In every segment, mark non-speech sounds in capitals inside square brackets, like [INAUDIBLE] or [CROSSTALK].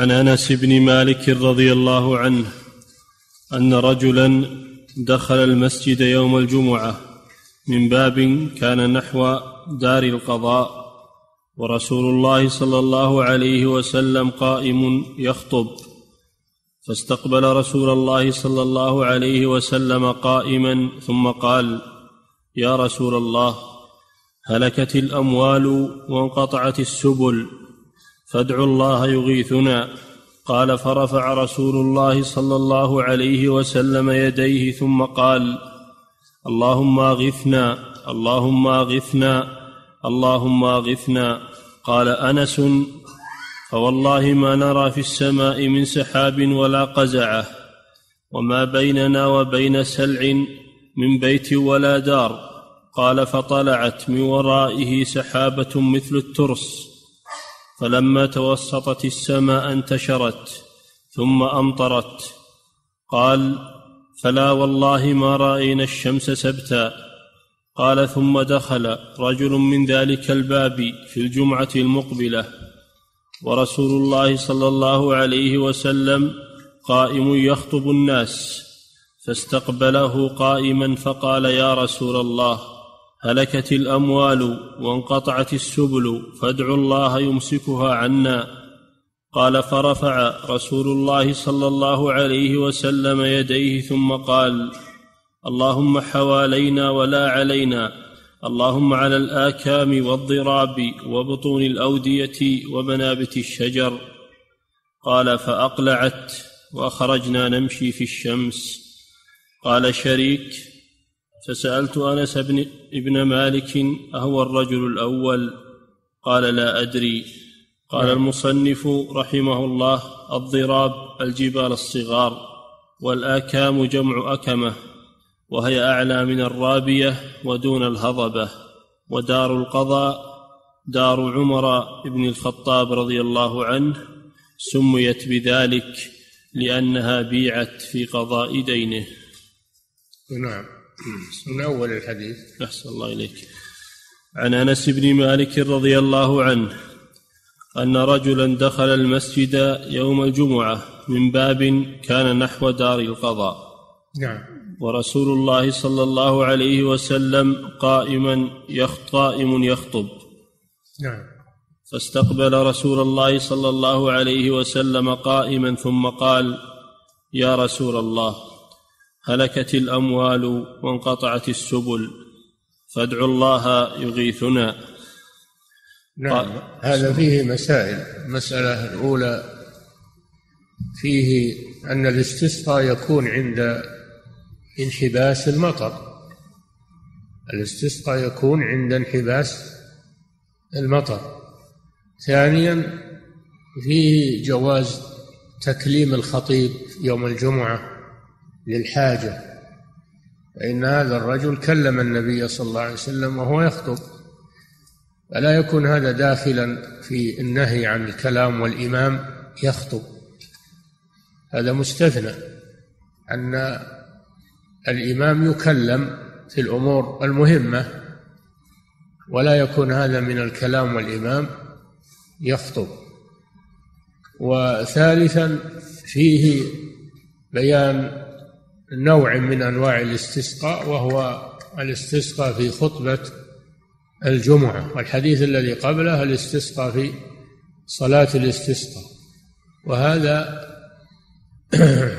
عن أنس بن مالك رضي الله عنه أن رجلا دخل المسجد يوم الجمعة من باب كان نحو دار القضاء ورسول الله صلى الله عليه وسلم قائم يخطب. فاستقبل رسول الله صلى الله عليه وسلم قائما ثم قال يا رسول الله هلكت الأموال وانقطعت السبل فادعوا الله يغيثنا. قال فرفع رسول الله صلى الله عليه وسلم يديه ثم قال اللهم اغثنا اللهم اغثنا اللهم اغثنا قال أنس فوالله ما نرى في السماء من سحاب ولا قزعة وما بيننا وبين سلع من بيت ولا دار. قال فطلعت من ورائه سحابة مثل الترس. فلما توسطت السماء انتشرت ثم أمطرت. قال فلا والله ما رأينا الشمس سبتا. قال ثم دخل رجل من ذلك الباب في الجمعة المقبلة. ورسول الله صلى الله عليه وسلم قائم يخطب الناس فاستقبله قائما فقال يا رسول الله هلكت الأموال وانقطعت السبل فادعوا الله يمسكها عنا. قال فرفع رسول الله صلى الله عليه وسلم يديه ثم قال اللهم حوالينا ولا علينا. اللهم على الآكام والضراب وبطون الأودية ومنابت الشجر. قال فأقلعت وأخرجنا نمشي في الشمس. قال شريك فسألت أنس بن ابن مالك أهو الرجل الأول؟ قال لا أدري. قال نعم. المصنف رحمه الله الضراب الجبال الصغار والآكام جمع أكمة وهي أعلى من الرابية ودون الهضبة ودار القضاء دار عمر بن الخطاب رضي الله عنه سميت بذلك لأنها بيعت في قضاء دينه. نعم. من أول الحديث. أحسن الله إليك. عن أنس بن مالك رضي الله عنه أن رجلا دخل المسجد يوم الجمعة من باب كان نحو دار القضاء. نعم. ورسول الله صلى الله عليه وسلم قائما قائم يخطب. نعم. فاستقبل رسول الله صلى الله عليه وسلم قائما ثم قال يا رسول الله هلكت الأموال وانقطعت السبل. فادعوا الله يغيثنا. نعم هذا فيه مسائل. المسألة الأولى فيه أن الاستسقاء يكون عند انحباس المطر. الاستسقاء يكون عند انحباس المطر. ثانيا فيه جواز تكليم الخطيب يوم الجمعة. للحاجة فإن هذا الرجل كلم النبي صلى الله عليه وسلم وهو يخطب. فلا يكون هذا داخلا في النهي عن الكلام والإمام يخطب؟ هذا مستثنى أن الإمام يكلم في الأمور المهمة ولا يكون هذا من الكلام والإمام يخطب. وثالثا فيه بيان نوع من أنواع الاستسقاء وهو الاستسقاء في خطبة الجمعة. والحديث الذي قبله الاستسقاء في صلاة الاستسقاء. وهذا [CLEARS THROAT]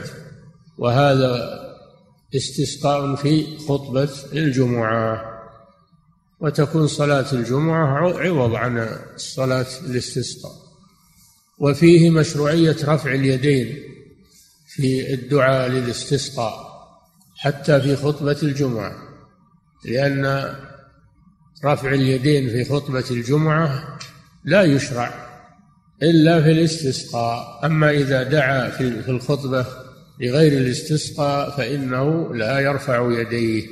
وهذا استسقاء في خطبة الجمعة. وتكون صلاة الجمعة عوض عن صلاة الاستسقاء. وفيه مشروعية رفع اليدين في الدعاء للاستسقاء. حتى في خطبة الجمعة لأن رفع اليدين في خطبة الجمعة لا يشرع إلا في الاستسقاء. أما إذا دعا في الخطبة لغير الاستسقاء فإنه لا يرفع يديه.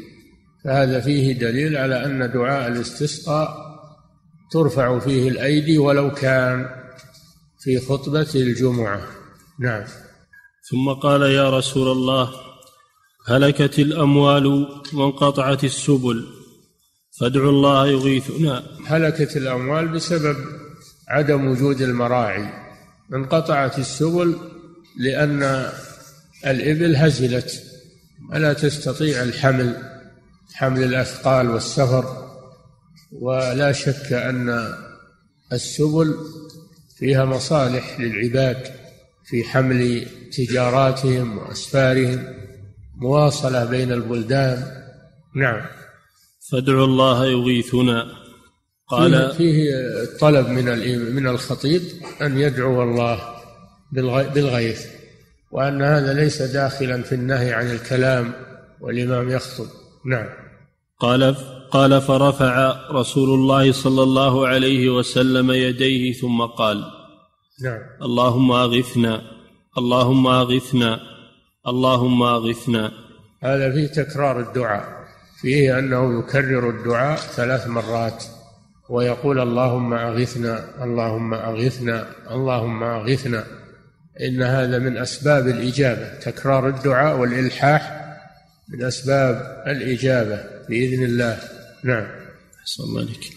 فهذا فيه دليل على أن دعاء الاستسقاء ترفع فيه الأيدي ولو كان في خطبة الجمعة. نعم. ثم قال يا رسول الله هلكت الأموال وانقطعت السبل فادعوا الله يغيثنا. هلكت الأموال بسبب عدم وجود المراعي. انقطعت السبل لأن الإبل هزلت ولا تستطيع الحمل حمل الأثقال والسفر. ولا شك أن السبل فيها مصالح للعباد في حمل تجاراتهم وأسفارهم. مواصلة بين البلدان. نعم. فادعوا الله يغيثنا. قال فيه طلب من من الخطيب أن يدعو الله بالغيث وأن هذا ليس داخلا في النهي عن الكلام والإمام يخطب. نعم. قال قال فرفع رسول الله صلى الله عليه وسلم يديه ثم قال نعم. اللهم أغثنا اللهم أغثنا. اللهم اغثنا. هذا فيه تكرار الدعاء. فيه أنه يكرر الدعاء ثلاث مرات. ويقول اللهم اغثنا اللهم اغثنا اللهم اغثنا. إن هذا من أسباب الإجابة. تكرار الدعاء والإلحاح من أسباب الإجابة بإذن الله. نعم. أحسن الله عليك.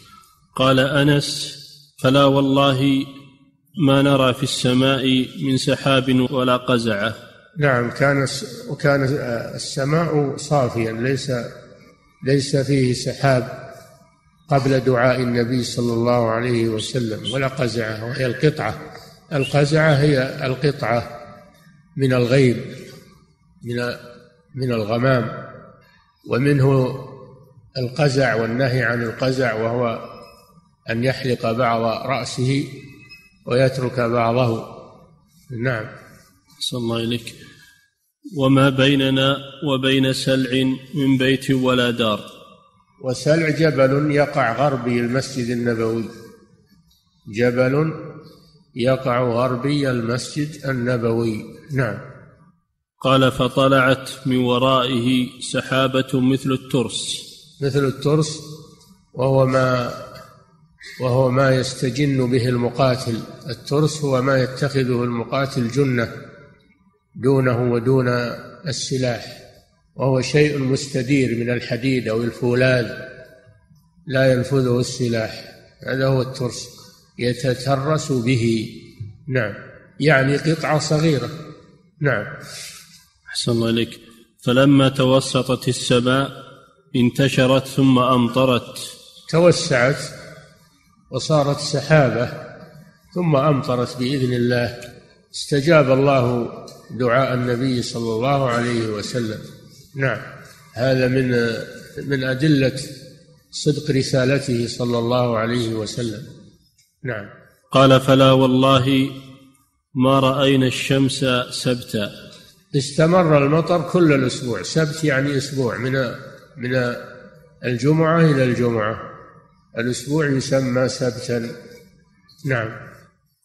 قال أنس فلا والله ما نرى في السماء من سحاب ولا قزعة. نعم كان وكان السماء صافيا ليس ليس فيه سحاب قبل دعاء النبي صلى الله عليه وسلم ولا قزعة وهي القطعة. القزعة هي القطعة من الغيب من من الغمام. ومنه القزع والنهي عن القزع وهو أن يحلق بعض رأسه ويترك بعضه. نعم. صلى الله إليك. وما بيننا وبين سلع من بيت ولا دار. وسلع جبل يقع غربي المسجد النبوي. جبل يقع غربي المسجد النبوي. نعم. قال فطلعت من ورائه سحابة مثل الترس. مثل الترس وهو ما وهو ما يستجن به المقاتل. الترس هو ما يتخذه المقاتل جنة. دونه ودون السلاح وهو شيء مستدير من الحديد أو الفولاذ لا ينفذه السلاح. هذا هو الترس يتترس به. نعم. يعني قطعة صغيرة. نعم. أحسن الله إليك. فلما توسطت السماء انتشرت ثم أمطرت. توسعت وصارت سحابة ثم أمطرت بإذن الله. استجاب الله دعاء النبي صلى الله عليه وسلم. نعم. هذا من من أدلة صدق رسالته صلى الله عليه وسلم. نعم. قال فلا والله ما رأينا الشمس سبتا. استمر المطر كل الأسبوع. سبت يعني أسبوع من من الجمعة إلى الجمعة. الأسبوع يسمى سبتا. نعم.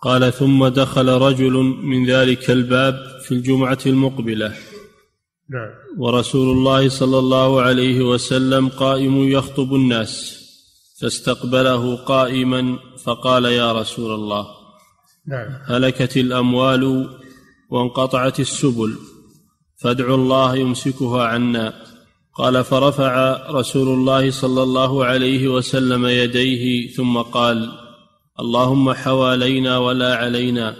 قال ثم دخل رجل من ذلك الباب في الجمعة المقبلة. نعم. ورسول الله صلى الله عليه وسلم قائم يخطب الناس فاستقبله قائما فقال يا رسول الله نعم. هلكت الأموال وانقطعت السبل فادعوا الله يمسكها عنا. قال فرفع رسول الله صلى الله عليه وسلم يديه ثم قال اللهم حوالينا ولا علينا.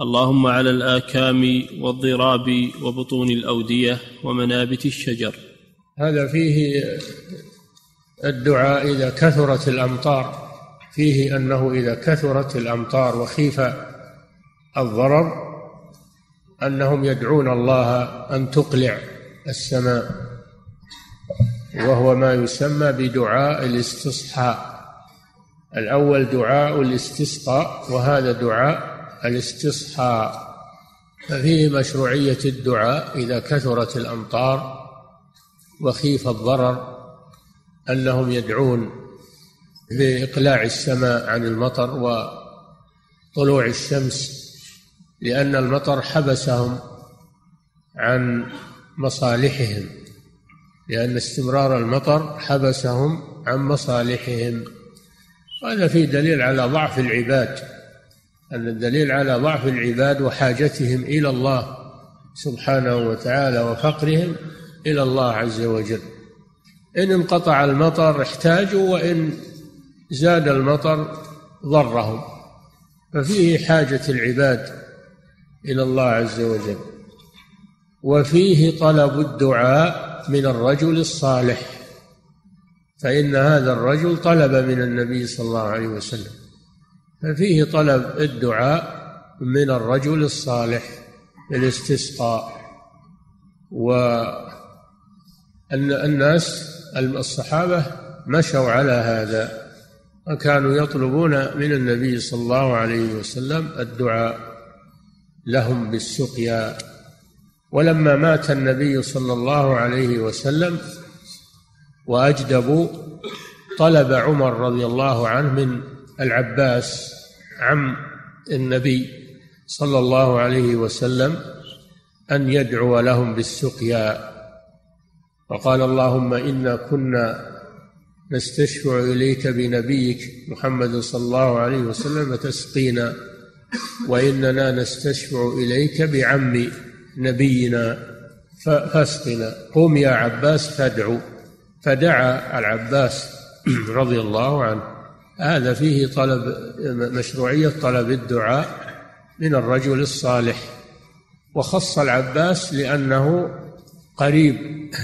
اللهم على الآكام والضراب وبطون الأودية ومنابت الشجر. هذا فيه الدعاء إذا كثرت الأمطار. فيه أنه إذا كثرت الأمطار وخيف الضرر أنهم يدعون الله أن تقلع السماء. وهو ما يسمى بدعاء الاستصحاء. الأول دعاء الاستسقاء وهذا دعاء الاستصحاء. ففيه مشروعية الدعاء إذا كثرت الأمطار وخيف الضرر أنهم يدعون بإقلاع السماء عن المطر وطلوع الشمس لأن المطر حبسهم عن مصالحهم لأن استمرار المطر حبسهم عن مصالحهم. وهذا فيه دليل على ضعف العباد. أن الدليل على ضعف العباد وحاجتهم إلى الله سبحانه وتعالى وفقرهم إلى الله عز وجل. إن انقطع المطر احتاجوا وإن زاد المطر ضرهم. ففيه حاجة العباد إلى الله عز وجل. وفيه طلب الدعاء من الرجل الصالح. فإن هذا الرجل طلب من النبي صلى الله عليه وسلم ففيه طلب الدعاء من الرجل الصالح الاستسقاء وأن الناس الصحابة مشوا على هذا وكانوا يطلبون من النبي صلى الله عليه وسلم الدعاء لهم بالسقيا. ولما مات النبي صلى الله عليه وسلم واجدبوا طلب عمر رضي الله عنه من العباس عم النبي صلى الله عليه وسلم أن يدعو لهم بالسقيا. وقال اللهم إنا كنا نستشفع إليك بنبيك محمد صلى الله عليه وسلم فتسقينا وإننا نستشفع إليك بعم نبينا فاسقنا. قم يا عباس فادعو فدعا العباس [CLEARS THROAT] رضي الله عنه. هذا فيه طلب مشروعية طلب الدعاء من الرجل الصالح. وخص العباس لأنه قريب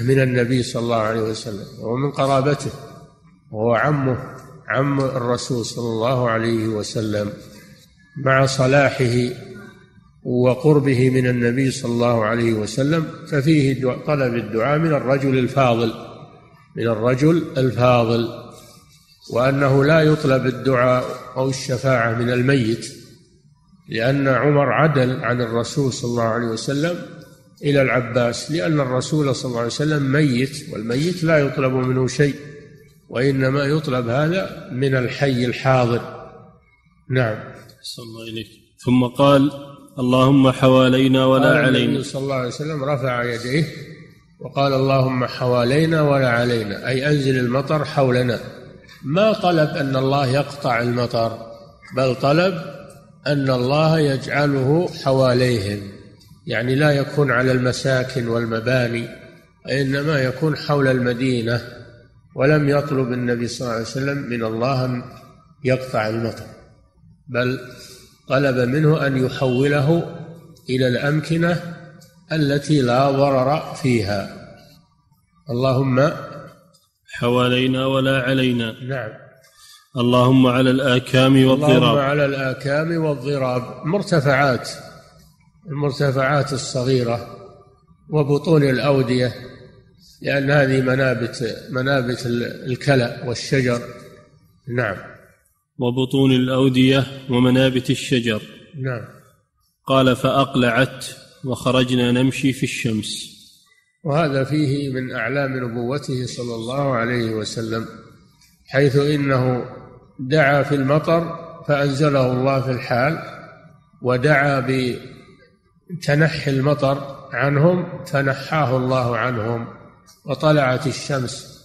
من النبي صلى الله عليه وسلم ومن قرابته وهو عمه عم الرسول صلى الله عليه وسلم. مع صلاحه وقربه من النبي صلى الله عليه وسلم ففيه طلب الدعاء من الرجل الفاضل. من الرجل الفاضل وأنه لا يطلب الدعاء أو الشفاعة من الميت لأن عمر عدل عن الرسول صلى الله عليه وسلم إلى العباس لأن الرسول صلى الله عليه وسلم ميت والميت لا يطلب منه شيء وإنما يطلب هذا من الحي الحاضر. نعم. صلى الله إليك. ثم قال اللهم حوالينا ولا علينا النبي صلى الله عليه وسلم رفع يديه. وقال اللهم حوالينا ولا علينا أي أنزل المطر حولنا. ما طلب أن الله يقطع المطر بل طلب أن الله يجعله حواليهم. يعني لا يكون على المساكن والمباني إنما يكون حول المدينة. ولم يطلب النبي صلى الله عليه وسلم من الله أن يقطع المطر بل طلب منه أن يحوله إلى الأمكنة التي لا ضرر فيها. اللهم حوالينا ولا علينا. نعم. اللهم على الآكام اللهم والضراب على الآكام والضراب. مرتفعات. المرتفعات الصغيرة وبطون الأودية لأن هذه منابت منابت الكلأ والشجر. نعم. وبطون الأودية ومنابت الشجر. نعم. قال فأقلعت. وخرجنا نمشي في الشمس. وهذا فيه من أعلام نبوته صلى الله عليه وسلم حيث إنه دعا في المطر فأنزله الله في الحال ودعا بتنحي المطر عنهم فنحاه الله عنهم وطلعت الشمس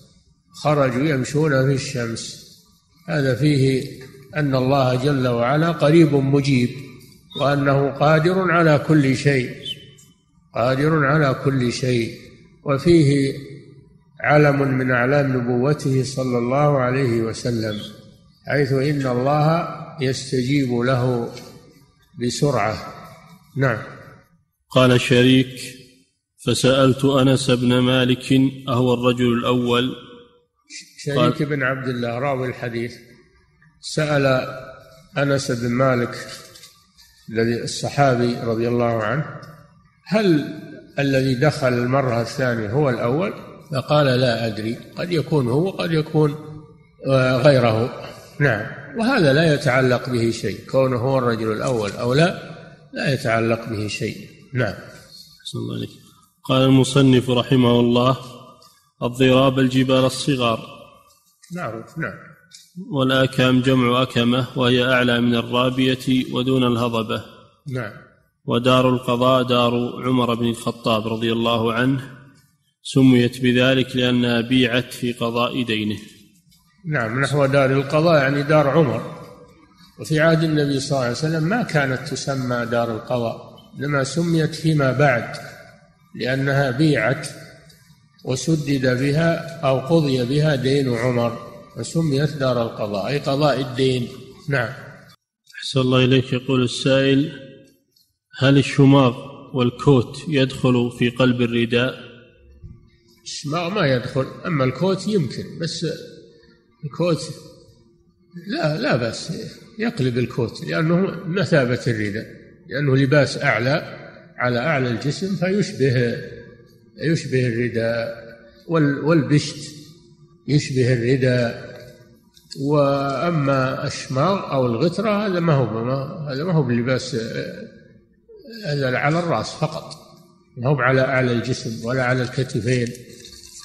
خرجوا يمشون في الشمس. هذا فيه أن الله جل وعلا قريب مجيب وأنه قادر على كل شيء. قادر على كل شيء وفيه علم من أعلام نبوته صلى الله عليه وسلم حيث إن الله يستجيب له بسرعة. نعم. قال شريك فسألت أنس بن مالك أهو الرجل الأول؟ شريك بن عبد الله راوي الحديث. سأل أنس بن مالك الذي الصحابي رضي الله عنه هل الذي دخل المرة الثانية هو الأول؟ فقال لا أدري. قد يكون هو قد يكون آه، غيره. نعم. وهذا لا يتعلق به شيء. كونه هو الرجل الأول أو لا لا يتعلق به شيء. نعم. صلى الله عليه قال المصنف رحمه الله الضراب الجبال الصغار. معروف نعم. والآكام جمع أكمة وهي أعلى من الرابية ودون الهضبة. نعم. ودار القضاء دار عمر بن الخطاب رضي الله عنه سميت بذلك لأنها بيعت في قضاء دينه. نعم نحو دار القضاء يعني دار عمر. وفي عهد النبي صلى الله عليه وسلم ما كانت تسمى دار القضاء إنما سميت فيما بعد لأنها بيعت وسدد بها أو قضي بها دين عمر فسميت دار القضاء أي قضاء الدين. نعم. أحسن الله إليك يقول السائل هل الشماغ والكوت يدخل في قلب الرداء؟ الشماغ ما يدخل أما الكوت يمكن بس الكوت لا لا بأس يقلب الكوت لأنه مثابة الرداء لأنه لباس أعلى على أعلى الجسم فيشبه يشبه الرداء والبشت يشبه الرداء. وأما الشماغ أو الغترة هذا ما هو هذا ما هو بلباس هذا على الرأس فقط. ما هو على أعلى الجسم ولا على الكتفين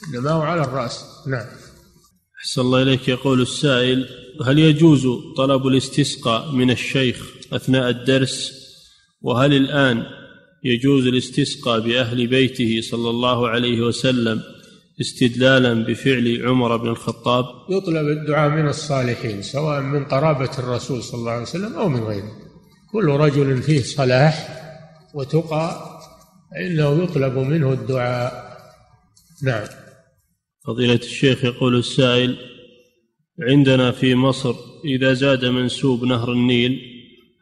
إنما هو على الرأس. نعم. أحسن الله إليك. يقول السائل هل يجوز طلب الاستسقاء من الشيخ أثناء الدرس؟ وهل الآن يجوز الاستسقاء بأهل بيته صلى الله عليه وسلم استدلالا بفعل عمر بن الخطاب؟ يطلب الدعاء من الصالحين سواء من قرابة الرسول صلى الله عليه وسلم أو من غيره. كل رجل فيه صلاح وتقى فإنه يطلب منه الدعاء. نعم. فضيلة الشيخ يقول السائل عندنا في مصر إذا زاد منسوب نهر النيل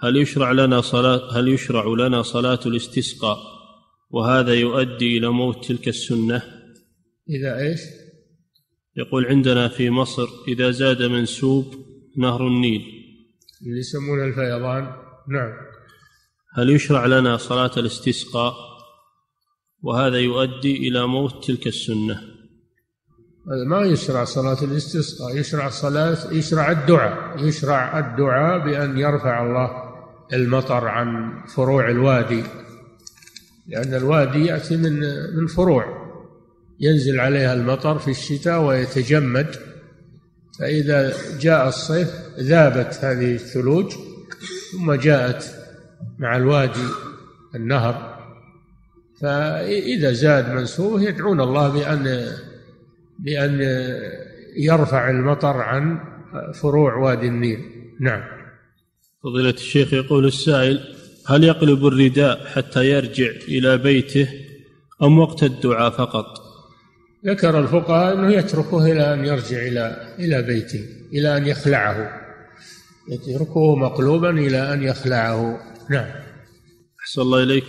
هل يشرع لنا صلاة هل يشرع لنا صلاة الاستسقاء؟ وهذا يؤدي إلى موت تلك السنة؟ إذا إيش؟ يقول عندنا في مصر إذا زاد منسوب نهر النيل. اللي يسمونه الفيضان. نعم. هل يشرع لنا صلاة الاستسقاء؟ وهذا يؤدي إلى موت تلك السنة. هذا ما يشرع صلاة الاستسقاء يشرع صلاة يشرع الدعاء يشرع الدعاء بأن يرفع الله المطر عن فروع الوادي. لأن الوادي يأتي من من فروع. ينزل عليها المطر في الشتاء ويتجمد. فإذا جاء الصيف ذابت هذه الثلوج ثم جاءت مع الوادي النهر فإذا زاد منسوبه يدعون الله بأن بأن يرفع المطر عن فروع وادي النيل. نعم. فضيلة الشيخ يقول السائل هل يقلب الرداء حتى يرجع إلى بيته أم وقت الدعاء فقط؟ ذكر الفقهاء أنه يتركه إلى أن يرجع إلى إلى بيته إلى أن يخلعه يتركه مقلوبا إلى أن يخلعه. نعم. أحسن الله إليك.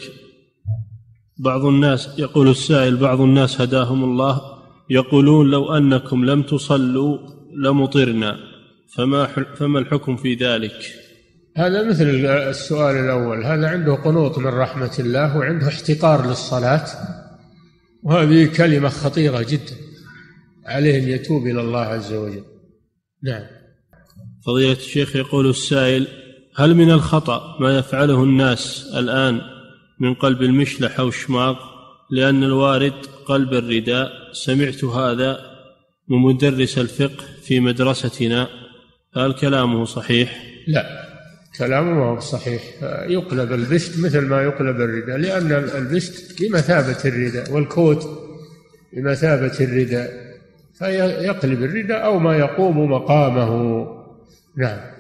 بعض الناس يقول السائل بعض الناس هداهم الله يقولون لو أنكم لم تصلوا لمطرنا فما فما الحكم في ذلك؟ هذا مثل السؤال الأول هذا عنده قنوط من رحمة الله وعنده احتقار للصلاة. وهذه كلمة خطيرة جدا عليه أن يتوب إلى الله عز وجل. نعم. فضيلة الشيخ يقول السائل هل من الخطأ ما يفعله الناس الآن من قلب المشلح أو الشماغ لأن الوارد قلب الرداء؟ سمعت هذا من مدرس الفقه في مدرستنا. هل كلامه صحيح؟ لا كلامه صحيح. يقلب البشت مثل ما يقلب الرداء لأن البشت بمثابة الرداء والكوت بمثابة الرداء فيقلب الرداء أو ما يقوم مقامه. نعم.